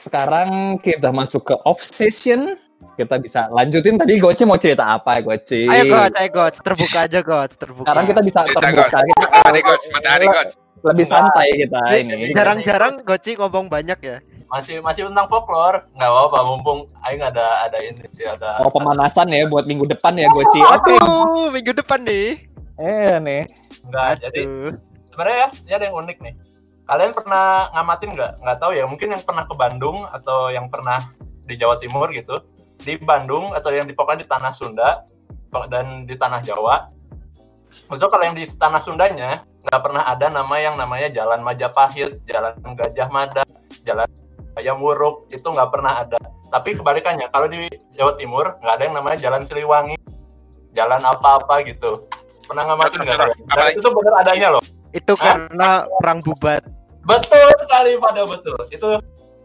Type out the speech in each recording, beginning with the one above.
sekarang kita masuk ke obsession. Kita bisa lanjutin tadi Goci mau cerita apa Goci? Ayo Goc, ayo Goc, terbuka aja Goc, terbuka. Sekarang kita bisa Cerita, terbuka. Kita Matahari coach, matahari coach. lebih santai kita ini. Jarang-jarang Goci ngomong banyak ya. Masih masih tentang folklore. Nggak apa-apa, mumpung aing ada ada ini sih ada. Oh pemanasan ya buat minggu depan ya Goci. Oke. Aduh, minggu depan nih. Eh nih. Enggak, jadi sebenarnya ya, ini ada yang unik nih. Kalian pernah ngamatin nggak? Nggak tahu ya, mungkin yang pernah ke Bandung atau yang pernah di Jawa Timur gitu. Di Bandung atau yang di pokoknya di tanah Sunda dan di tanah Jawa. Itu kalau yang di tanah Sundanya nggak pernah ada nama yang namanya Jalan Majapahit, Jalan Gajah Mada, Jalan Ayam Wuruk, itu nggak pernah ada. Tapi kebalikannya, kalau di Jawa Timur nggak ada yang namanya Jalan Siliwangi, Jalan apa-apa gitu. Pernah ngamatin nggak? Dan itu bener adanya loh. Itu Hah? karena perang bubat. Betul sekali pada betul. Itu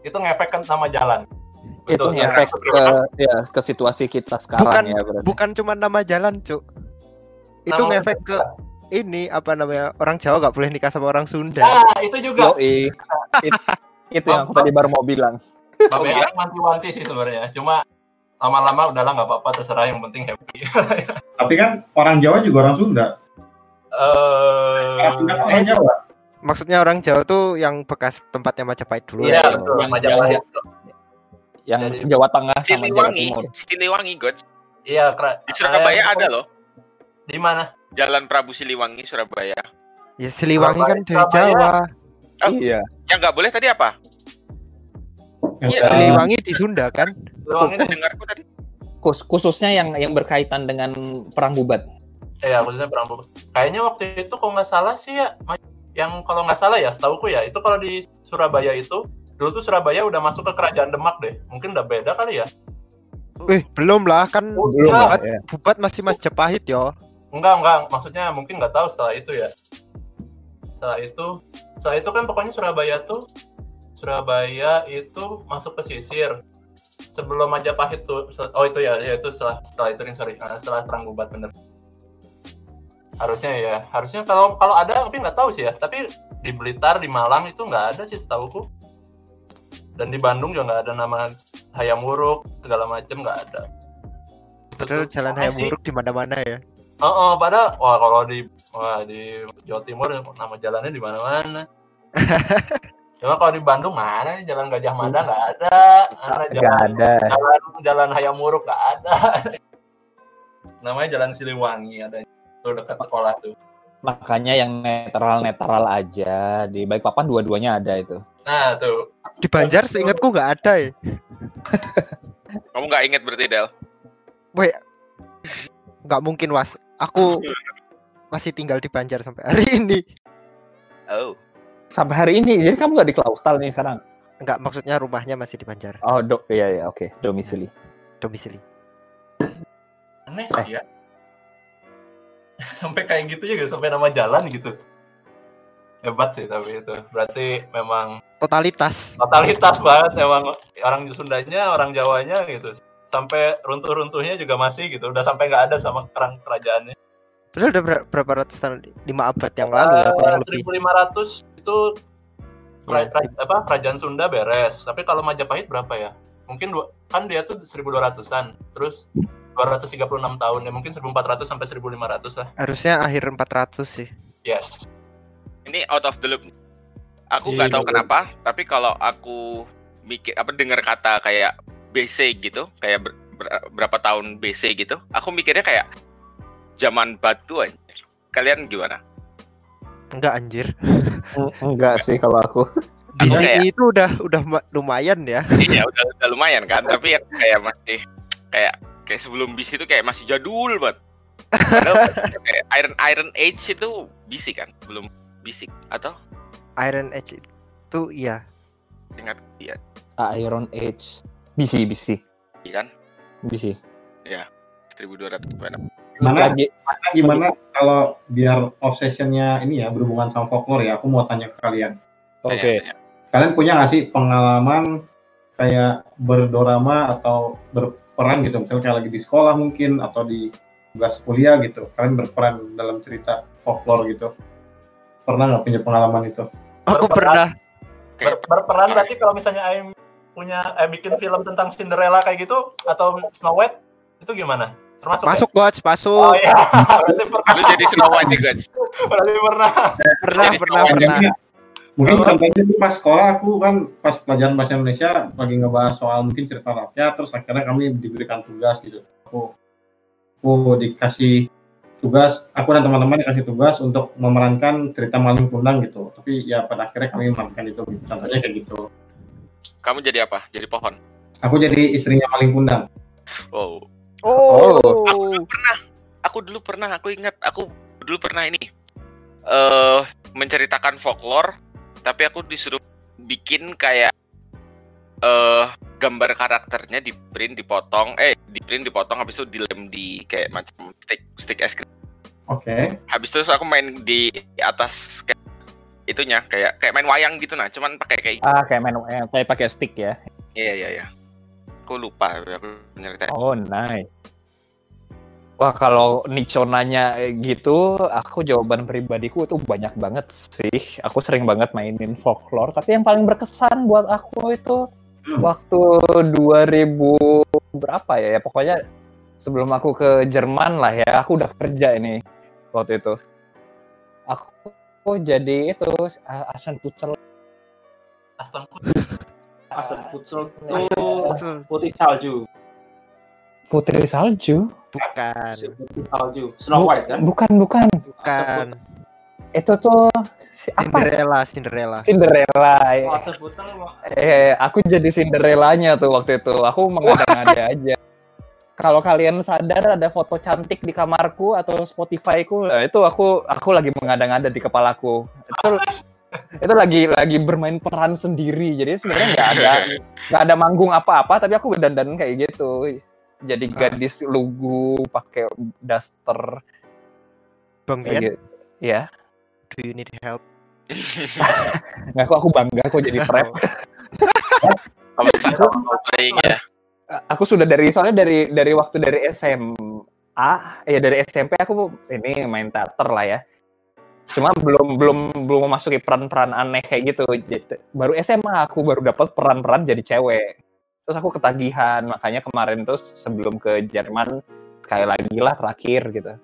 itu ngefek kan nama jalan. Itu Betul. ngefek ke ya ke situasi kita sekarang Bukan ya berarti. bukan cuma nama jalan, Cuk. Itu Nama- ngefek ke ini apa namanya? Orang Jawa gak boleh nikah sama orang Sunda. Nah, itu juga. Yoi. It- itu yang aku tadi baru mau bilang. Tapi iya? wanti-wanti sih sebenarnya. Cuma lama-lama udahlah nggak apa-apa terserah yang penting happy. Tapi kan orang Jawa juga orang Sunda. Orang Sunda kan Eh, orang Jawa. Maksudnya orang Jawa tuh yang bekas tempatnya Majapahit dulu. iya ya. betul. Yang- Majapahit. Yang Jadi- Jawa Tengah sama Jawa Siliwangi, Timur. Siliwangi coach. Iya, kera- Di Surabaya eh, ada loh. Di mana? Jalan Prabu Siliwangi Surabaya. Ya Siliwangi kan dari Surabaya. Jawa. Oh. Iya. Yang nggak boleh tadi apa? Yang Iya, Siliwangi di Sunda kan? Siliwangi. Dengarku tadi. Khus- khususnya yang yang berkaitan dengan perang bubat. Iya, khususnya perang Bogor. Kayaknya waktu itu kalau nggak salah sih ya, yang kalau nggak salah ya, setauku ya, itu kalau di Surabaya itu, dulu tuh Surabaya udah masuk ke kerajaan Demak deh. Mungkin udah beda kali ya. Eh, belum lah kan Oh, Belum lah, ya. Bubat masih Majapahit yo. Enggak, enggak. Maksudnya mungkin nggak tahu setelah itu ya. Setelah itu, setelah itu kan pokoknya Surabaya tuh, Surabaya itu masuk pesisir. Sebelum Majapahit tuh, oh itu ya, ya itu setelah setelah itu nih sorry, Ah, setelah perang Bubat bener. Harusnya ya, harusnya kalau kalau ada tapi nggak tahu sih ya. Tapi di Blitar, di Malang itu nggak ada sih setauku. Dan di Bandung juga nggak ada nama Hayam Wuruk segala macem nggak ada. Padahal jalan hayam sih. buruk di mana-mana ya. Oh, oh pada wah kalau di wah di Jawa Timur nama jalannya di mana-mana. Cuma kalau di Bandung mana jalan Gajah Mada nggak ada, mana jalan ada. jalan jalan Hayam Wuruk nggak ada. Namanya Jalan Siliwangi ada tuh dekat sekolah tuh. Makanya yang netral-netral aja di Balikpapan dua-duanya ada itu. Nah tuh Di Banjar seingatku nggak ada ya. Kamu nggak inget berarti Del? Nggak mungkin was. Aku masih tinggal di Banjar sampai hari ini. Oh. Sampai hari ini, jadi kamu nggak di Klaustal nih sekarang? Enggak, maksudnya rumahnya masih di Banjar, Oh, do, iya iya oke, domisili. domisili. aneh sih ya. sampai kayak gitu juga sampai nama jalan gitu. Hebat sih tapi itu. Berarti memang Totalitas. totalitas banget emang orang Sundanya, orang Jawanya gitu. Sampai runtuh-runtuhnya juga masih gitu. Udah sampai nggak ada sama kerang kerajaannya. Padahal udah ber- berapa ratus tahun? Lima abad yang lalu ya, kurang lebih. 1500 itu kera- Ya, kera- apa kerajaan Sunda beres. Tapi kalau Majapahit berapa ya? Mungkin dua, kan dia tuh 1200-an. Terus 236 tahun ya mungkin 1400 sampai 1500 lah. Harusnya akhir 400 sih. Yes. Ini out of the loop. Aku nggak tahu iya. kenapa, tapi kalau aku mikir apa dengar kata kayak BC gitu, kayak ber- ber- berapa tahun BC gitu, aku mikirnya kayak zaman batu aja. Kalian gimana? Enggak anjir. Enggak sih kalau aku. Aku BCI kayak- itu udah udah ma- lumayan ya. iya udah, udah lumayan kan, tapi yang kayak masih kayak kayak sebelum BC itu kayak masih jadul banget. Padahal kayak Iron Iron Age itu BC kan, belum BC atau Iron Age itu iya. ingat iya Iron Age. BC, BC, kan BC. 1200 Gimana, Lagi, gimana, gimana kalau biar obsessionnya ini ya berhubungan sama folklore ya, aku mau tanya ke kalian. oke. Kalian punya nggak sih pengalaman kayak berdorama atau berperan gitu, misalnya kayak lagi di sekolah mungkin atau di tugas kuliah gitu, kalian berperan dalam cerita folklore gitu. Pernah nggak punya pengalaman itu? Aku Berperan. pernah Ber- berperan berarti kalau misalnya Aim punya eh bikin film tentang Cinderella kayak gitu atau Snow White itu gimana? Termasuk Masuk Gods, Ya? Oh masuk. iya, berarti pernah. Lu jadi Snow White nih guys. Berarti pernah. Pernah, Jadi pernah, pernah. Mungkin contohnya itu pas sekolah aku kan pas pelajaran bahasa Indonesia lagi ngebahas soal mungkin cerita rakyat terus akhirnya kami diberikan tugas gitu aku aku dikasih tugas aku dan teman-teman dikasih tugas untuk memerankan cerita maling kundang gitu tapi ya pada akhirnya kami memerankan itu gitu. contohnya kayak gitu Kamu jadi apa? Jadi pohon. aku jadi istrinya maling kundang Wow. Oh. Aku dulu pernah, aku ingat, aku dulu pernah ini eh menceritakan folklore, tapi aku disuruh bikin kayak eh gambar karakternya di print, dipotong, eh di print, dipotong, habis itu dilem di kayak macam stick stick es krim. oke Habis itu aku main di atas kayak itunya kayak kayak main wayang gitu nah, cuman pakai kayak Ah, kayak main eh, kayak pakai stick ya. iya iya iya. Aku lupa aku nyeritain. Oh, nice. Wah, kalau Nico nanya gitu, aku jawaban pribadiku itu banyak banget sih. Aku sering banget mainin folklore, tapi yang paling berkesan buat aku itu Hmm. waktu 2000 berapa ya? Ya pokoknya sebelum aku ke Jerman lah ya, aku udah kerja ini waktu itu. Aku jadi itu uh, Asen Pucel. Aston pucel Oh, itu putih salju. Putri Salju? Bukan, Putih salju. Snow White kan? Bukan, bukan. bukan. Itu tuh si- apa? Cinderella, Cinderella. Cinderella. Oh, mah. Eh, aku jadi Cinderellanya tuh waktu itu. Aku mengada-ngada aja. Kalau kalian sadar ada foto cantik di kamarku atau Spotify-ku, nah, itu aku aku lagi mengada-ngada di kepalaku. Itu itu lagi lagi bermain peran sendiri. Jadi sebenarnya nggak ada nggak ada manggung apa-apa, tapi aku dandan kayak gitu. Jadi gadis lugu pakai daster Bang gitu. Ya, do you need help? nggak aku aku bangga aku jadi prep. Playing ya. aku sudah dari soalnya dari dari waktu dari SMA ya dari SMP aku ini main teater lah ya cuma belum belum belum memasuki peran-peran aneh kayak gitu baru SMA aku baru dapat peran-peran jadi cewek terus aku ketagihan makanya kemarin terus sebelum ke Jerman sekali lagi lah terakhir gitu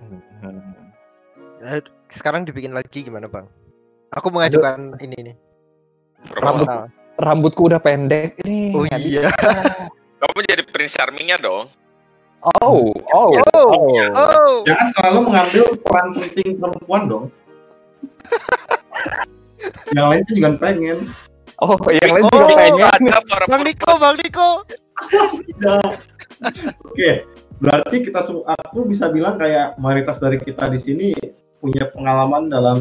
Hmm. Eh, Sekarang dibikin lagi gimana bang? Aku mengajukan ini nih. Rambut- rambutku udah pendek ini Oh iya. Kamu jadi Prince Charmingnya dong. oh oh Oh. oh Oh. jangan selalu mengambil peran penting perempuan dong yang lain juga pengen oh yang lain Oh, juga pengen Ada para Bang Niko, Bang Niko. oke berarti kita semua aku bisa bilang kayak mayoritas dari kita di sini punya pengalaman dalam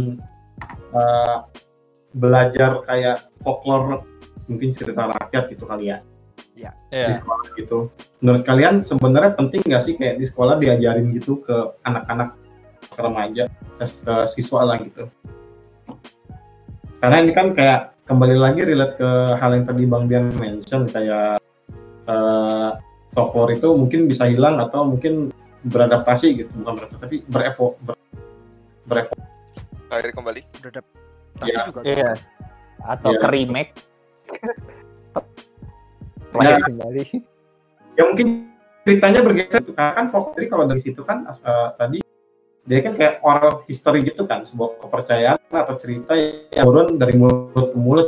uh, belajar kayak folklore mungkin cerita rakyat gitu kali ya ya di sekolah gitu. Menurut kalian sebenarnya penting nggak sih kayak di sekolah diajarin gitu ke anak-anak ke remaja, ke, ke siswa lah gitu. Karena ini kan kayak kembali lagi relate ke hal yang tadi Bang Bian mention kayak eh folklore itu mungkin bisa hilang atau mungkin beradaptasi gitu, bukan beradaptasi tapi berevo ber, berevo. Lahir kembali. Beradaptasi Iya. juga Iya. bisa. Atau Iya. ke remake. Nah. Lahir kembali. ya mungkin ceritanya bergeser karena kan folklore jadi kalau dari situ kan eh, tadi dia kan kayak oral history gitu kan sebuah kepercayaan atau cerita yang turun dari mulut ke mulut.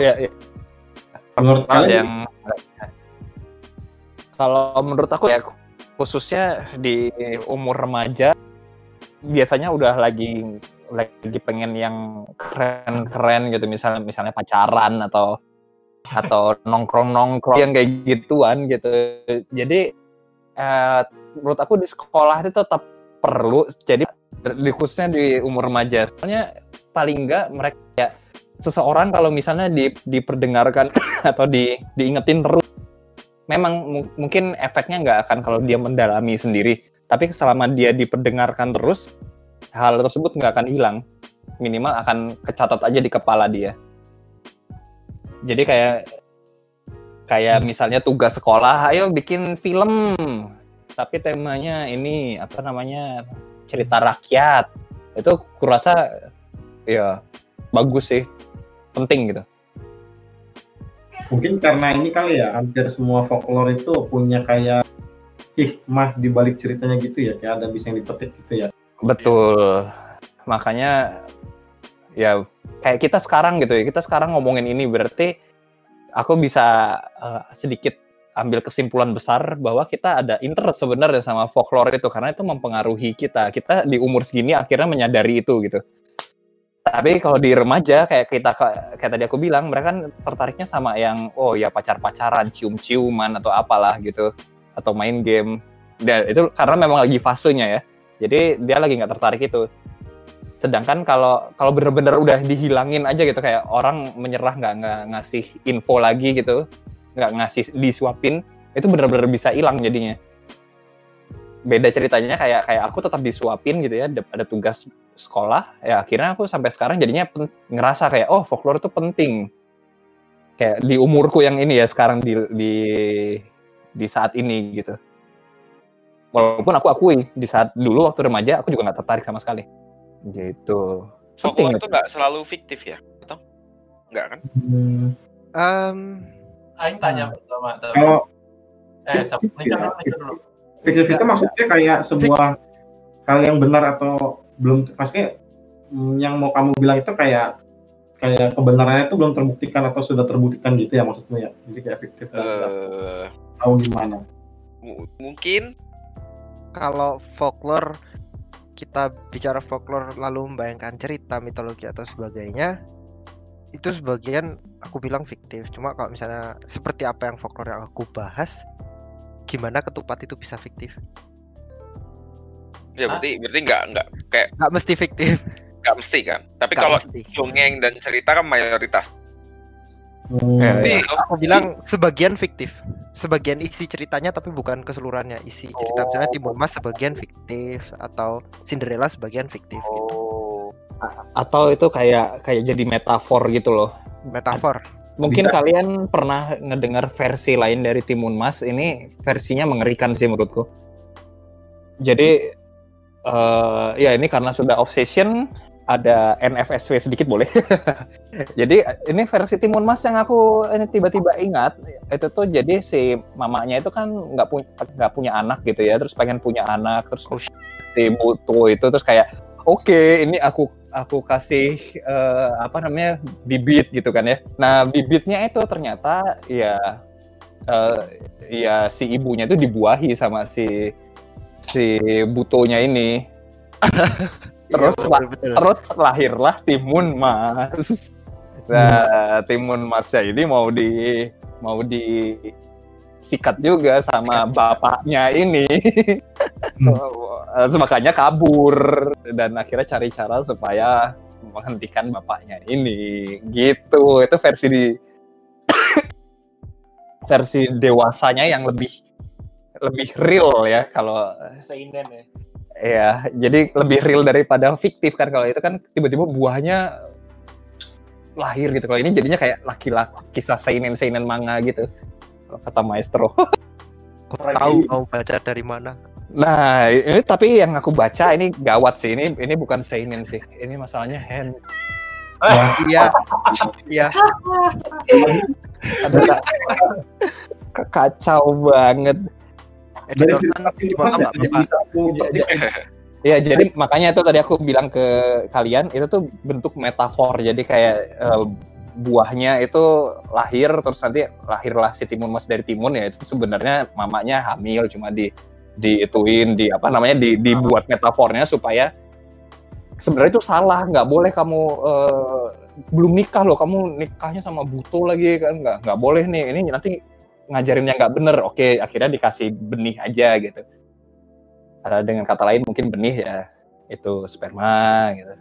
Iya, iya. menurut kalian yang kalau menurut aku ya khususnya di umur remaja biasanya udah lagi lagi pengen yang keren-keren gitu misalnya misalnya pacaran atau atau nongkrong-nongkrong yang kayak gituan gitu. Jadi eh, menurut aku di sekolah itu tetap perlu jadi di khususnya di umur remaja. Soalnya paling enggak mereka ya, seseorang kalau misalnya di, diperdengarkan atau di, diingetin terus memang mu- mungkin efeknya nggak akan kalau dia mendalami sendiri. Tapi selama dia diperdengarkan terus hal tersebut nggak akan hilang. Minimal akan kecatat aja di kepala dia. Jadi kayak kayak misalnya tugas sekolah ayo bikin film. Tapi temanya ini apa namanya cerita rakyat. Itu kurasa ya bagus sih. Penting gitu. Mungkin karena ini kali ya, hampir semua folklore itu punya kayak hikmah di balik ceritanya gitu ya, kayak ada bisa yang dipetik gitu ya. betul. Makanya ya kayak kita sekarang gitu ya. Kita sekarang ngomongin ini berarti aku bisa eh, sedikit ambil kesimpulan besar bahwa kita ada interest sebenarnya sama folklore itu karena itu mempengaruhi kita. Kita di umur segini akhirnya menyadari itu gitu. Tapi kalau di remaja kayak kita kayak tadi aku bilang mereka kan tertariknya sama yang oh ya pacar-pacaran cium-ciuman atau apalah gitu. Atau main game. Dan itu karena memang lagi fasenya ya. Jadi dia lagi nggak tertarik itu sedangkan kalau kalau bener-bener udah dihilangin aja gitu kayak orang menyerah nggak nggak ngasih info lagi gitu nggak ngasih disuapin itu bener-bener bisa hilang jadinya. Beda ceritanya kayak kayak aku tetap disuapin gitu ya ada tugas sekolah ya akhirnya aku sampai sekarang jadinya pen- ngerasa kayak oh folklore itu penting. Kayak di umurku yang ini ya sekarang di di di saat ini gitu. Walaupun aku akui di saat dulu waktu remaja aku juga nggak tertarik sama sekali gitu Folklore Penting itu nggak selalu fiktif ya? Atau? Nggak kan? Hmm, Em, Aing tanya pertama. kalau Eh, fiktif dulu. fiktif itu maksudnya kayak sebuah hal yang benar atau belum, maksudnya mm, yang mau kamu bilang itu kayak kayak kebenarannya itu belum terbuktikan atau sudah terbuktikan gitu ya maksudmu ya? Jadi kayak fiktif Eh, tahu gimana. mu- mungkin kalau folklore kita bicara folklore lalu membayangkan cerita mitologi atau sebagainya itu sebagian aku bilang fiktif cuma kalau misalnya seperti apa yang folklore yang aku bahas gimana ketupat itu bisa fiktif ya berarti berarti nggak nggak kayak nggak mesti fiktif nggak mesti kan. Tapi nggak kalau mesti. dongeng dan cerita kan mayoritas. Hmm, Ya, Jadi, ya. aku bilang sebagian fiktif sebagian isi ceritanya tapi bukan keseluruhannya isi cerita misalnya Oh. Timur Mas sebagian fiktif atau Cinderella sebagian fiktif gitu. Oh. atau itu kayak kayak jadi metafor gitu loh metafor Mungkin Bisa. kalian pernah ngedengar versi lain dari Timun Mas. Ini versinya mengerikan sih menurutku. Jadi eh ya ini karena sudah obsession ada NFSW sedikit boleh. jadi ini versi Timun Mas yang aku ini tiba-tiba ingat itu tuh jadi si mamanya itu kan nggak punya nggak punya anak gitu ya, terus pengen punya anak, terus Oh, si butuh itu terus kayak oke ini aku aku kasih eh, apa namanya bibit gitu kan ya. Nah bibitnya itu ternyata ya eh, ya si ibunya itu dibuahi sama si si butonya ini. Terus Iya, lah- betul, betul. Terus lahirlah Timun Mas. Nah Timun Masnya ini mau di mau di sikat juga sama bapaknya ini. Terus makanya kabur dan akhirnya cari cara supaya menghentikan bapaknya ini gitu itu versi di versi dewasanya yang lebih lebih real ya kalau Seinen ya. Ya jadi lebih real daripada fiktif kan kalau itu kan tiba-tiba buahnya lahir gitu kalau ini jadinya kayak laki-laki kisah seinen seinen manga gitu kalau kata maestro Kok tahu mau baca dari mana Nah, ini tapi yang aku baca ini gawat sih. Ini ini bukan seinen sih. Ini masalahnya hand. iya iya kacau banget. Editor kan ya, nggak jadi apa-apa bisa aku petik. Ya, jadi makanya itu tadi aku bilang ke kalian itu tuh bentuk metafor. Jadi kayak eh, buahnya itu lahir terus nanti lahirlah si timun mas dari timun ya. Itu sebenarnya mamanya hamil cuma di diituin di apa namanya di, dibuat metafornya supaya sebenarnya itu salah. Nggak boleh kamu eh, belum nikah loh. Kamu nikahnya sama buto lagi kan. Nggak nggak boleh nih. Ini nanti ngajarin yang nggak bener oke akhirnya dikasih benih aja gitu. Ada dengan kata lain mungkin benih ya itu sperma gitu.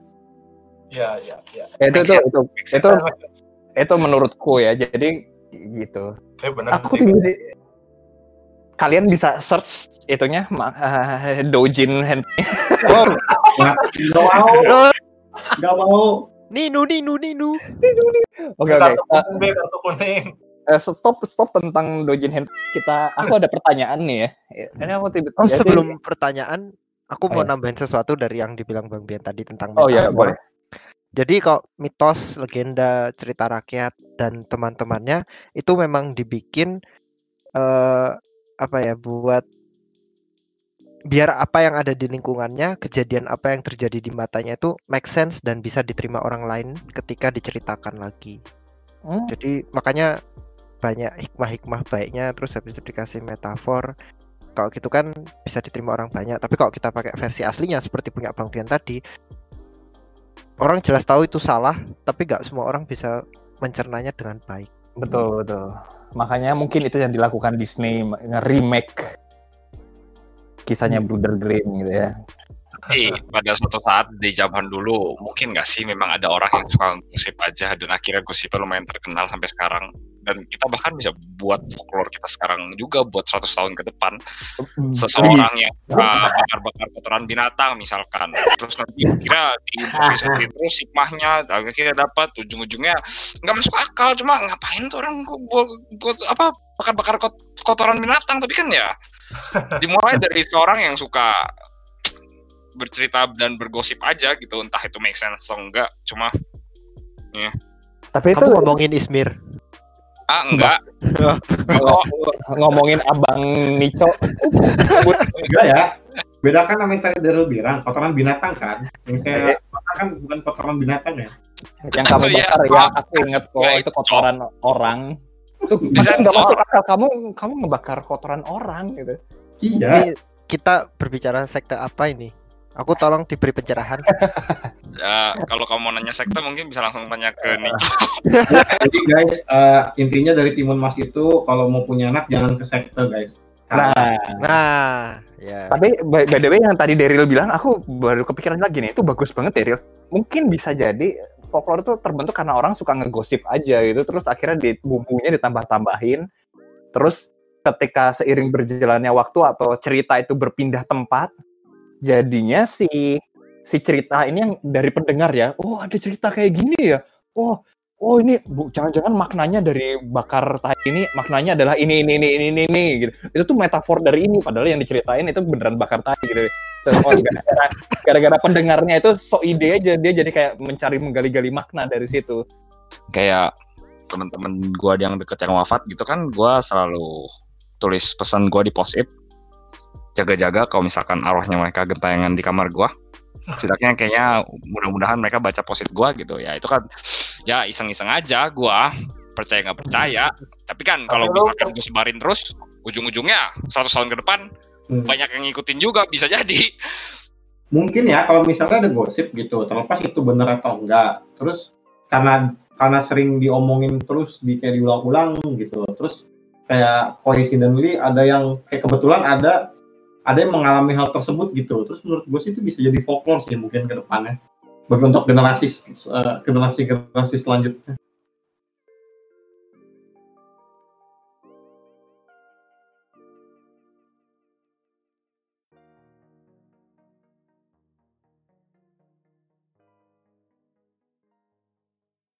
Iya, iya, iya. Ya, itu itu itu itu Eh, itu menurutku ya jadi gitu. Benar aku sih. tiba kalian bisa search itunya eh, dojin hand oh Nggak mau, nggak mau. ninu ninu ninu oke oke. Kartu Eh, kuning, kartu kuning. Eh, stop stop tentang dojin hand kita aku ada pertanyaan nih ya ini aku tiba oh jadi- sebelum pertanyaan aku Oh, mau iya. nambahin sesuatu dari yang dibilang bang Bian tadi tentang oh ya boleh Jadi kalau mitos, legenda, cerita rakyat dan teman-temannya itu memang dibikin eh apa ya buat biar apa yang ada di lingkungannya, kejadian apa yang terjadi di matanya itu make sense dan bisa diterima orang lain ketika diceritakan lagi. Hmm. Jadi makanya banyak hikmah-hikmah baiknya terus habis itu dikasih metafor. Kalau gitu kan bisa diterima orang banyak. Tapi kalau kita pakai versi aslinya seperti punya Bang Dian tadi, orang jelas tahu itu salah, tapi nggak semua orang bisa mencernanya dengan baik. Betul, betul. Makanya mungkin itu yang dilakukan Disney nge-remake kisahnya Bruder Grimm gitu ya. Tapi pada suatu saat di zaman dulu mungkin nggak sih memang ada orang yang suka gosip aja dan akhirnya gosipnya lumayan terkenal sampai sekarang dan kita bahkan bisa buat folklore kita sekarang juga buat 100 tahun ke depan. Seseorang yang suka bakar-bakar kotoran binatang misalkan. Terus nanti kira di terus hikmahnya akhirnya dapat ujung-ujungnya nggak masuk akal. Cuma ngapain tuh orang kok buat, buat apa bakar-bakar kot- kotoran binatang? Tapi kan ya dimulai dari seorang yang suka bercerita dan bergosip aja gitu. Entah itu make sense atau enggak cuma Tapi itu Kamu ngomongin Ismir. Ah enggak kalau ngomongin Abang Nico, Enggak ya. Bedakan sama yang tadi Daryl bilang, kotoran binatang kan. Yang saya bakar kan bukan kotoran binatang ya. yang kamu Oh, iya. bakar ya, aku inget kok itu kotoran orang. Tuh, Bisa nggak masuk akal kamu kamu ngebakar kotoran orang gitu. Iya. Ini kita berbicara sekte apa ini? Aku tolong diberi pencerahan. ya, kalau kamu mau nanya sekte mungkin bisa langsung tanya ke Nico Jadi guys, eh, intinya dari Timun Mas itu kalau mau punya anak jangan ke sekte guys. Karena Nah, Nah, ya. tapi by, by the way yang tadi Daryl bilang, aku baru kepikiran lagi nih, itu bagus banget Daryl. Mungkin bisa jadi folklore itu terbentuk karena orang suka ngegosip aja gitu, terus akhirnya di bumbunya ditambah-tambahin, terus ketika seiring berjalannya waktu atau cerita itu berpindah tempat, jadinya si si cerita ini yang dari pendengar ya, oh ada cerita kayak gini ya, oh oh ini bu jangan-jangan maknanya dari bakar tai ini maknanya adalah ini ini ini ini ini, ini gitu. Itu tuh metafor dari ini padahal yang diceritain itu beneran bakar tai gitu. Oh, gara-gara, gara-gara pendengarnya itu so ide aja dia jadi kayak mencari menggali-gali makna dari situ. Kayak teman-teman gua yang deket yang wafat gitu kan gua selalu tulis pesan gua di post it jaga-jaga kalau misalkan arwahnya mereka gentayangan di kamar gua setidaknya kayaknya mudah-mudahan mereka baca post it gua gitu ya itu kan ya iseng-iseng aja gua percaya nggak percaya tapi kan kalau misalkan gue sebarin terus ujung-ujungnya 100 tahun ke depan Hmm. banyak yang ngikutin juga bisa jadi mungkin ya kalau misalnya ada gosip gitu, terlepas itu benar atau enggak. Terus karena karena sering diomongin terus di kayak diulang-ulang gitu. Terus kayak coincidentally ada yang kayak kebetulan ada ada yang mengalami hal tersebut gitu. Terus menurut gue sih itu bisa jadi folklore sih mungkin ke depannya. Bagi untuk generasi eh, generasi generasi selanjutnya.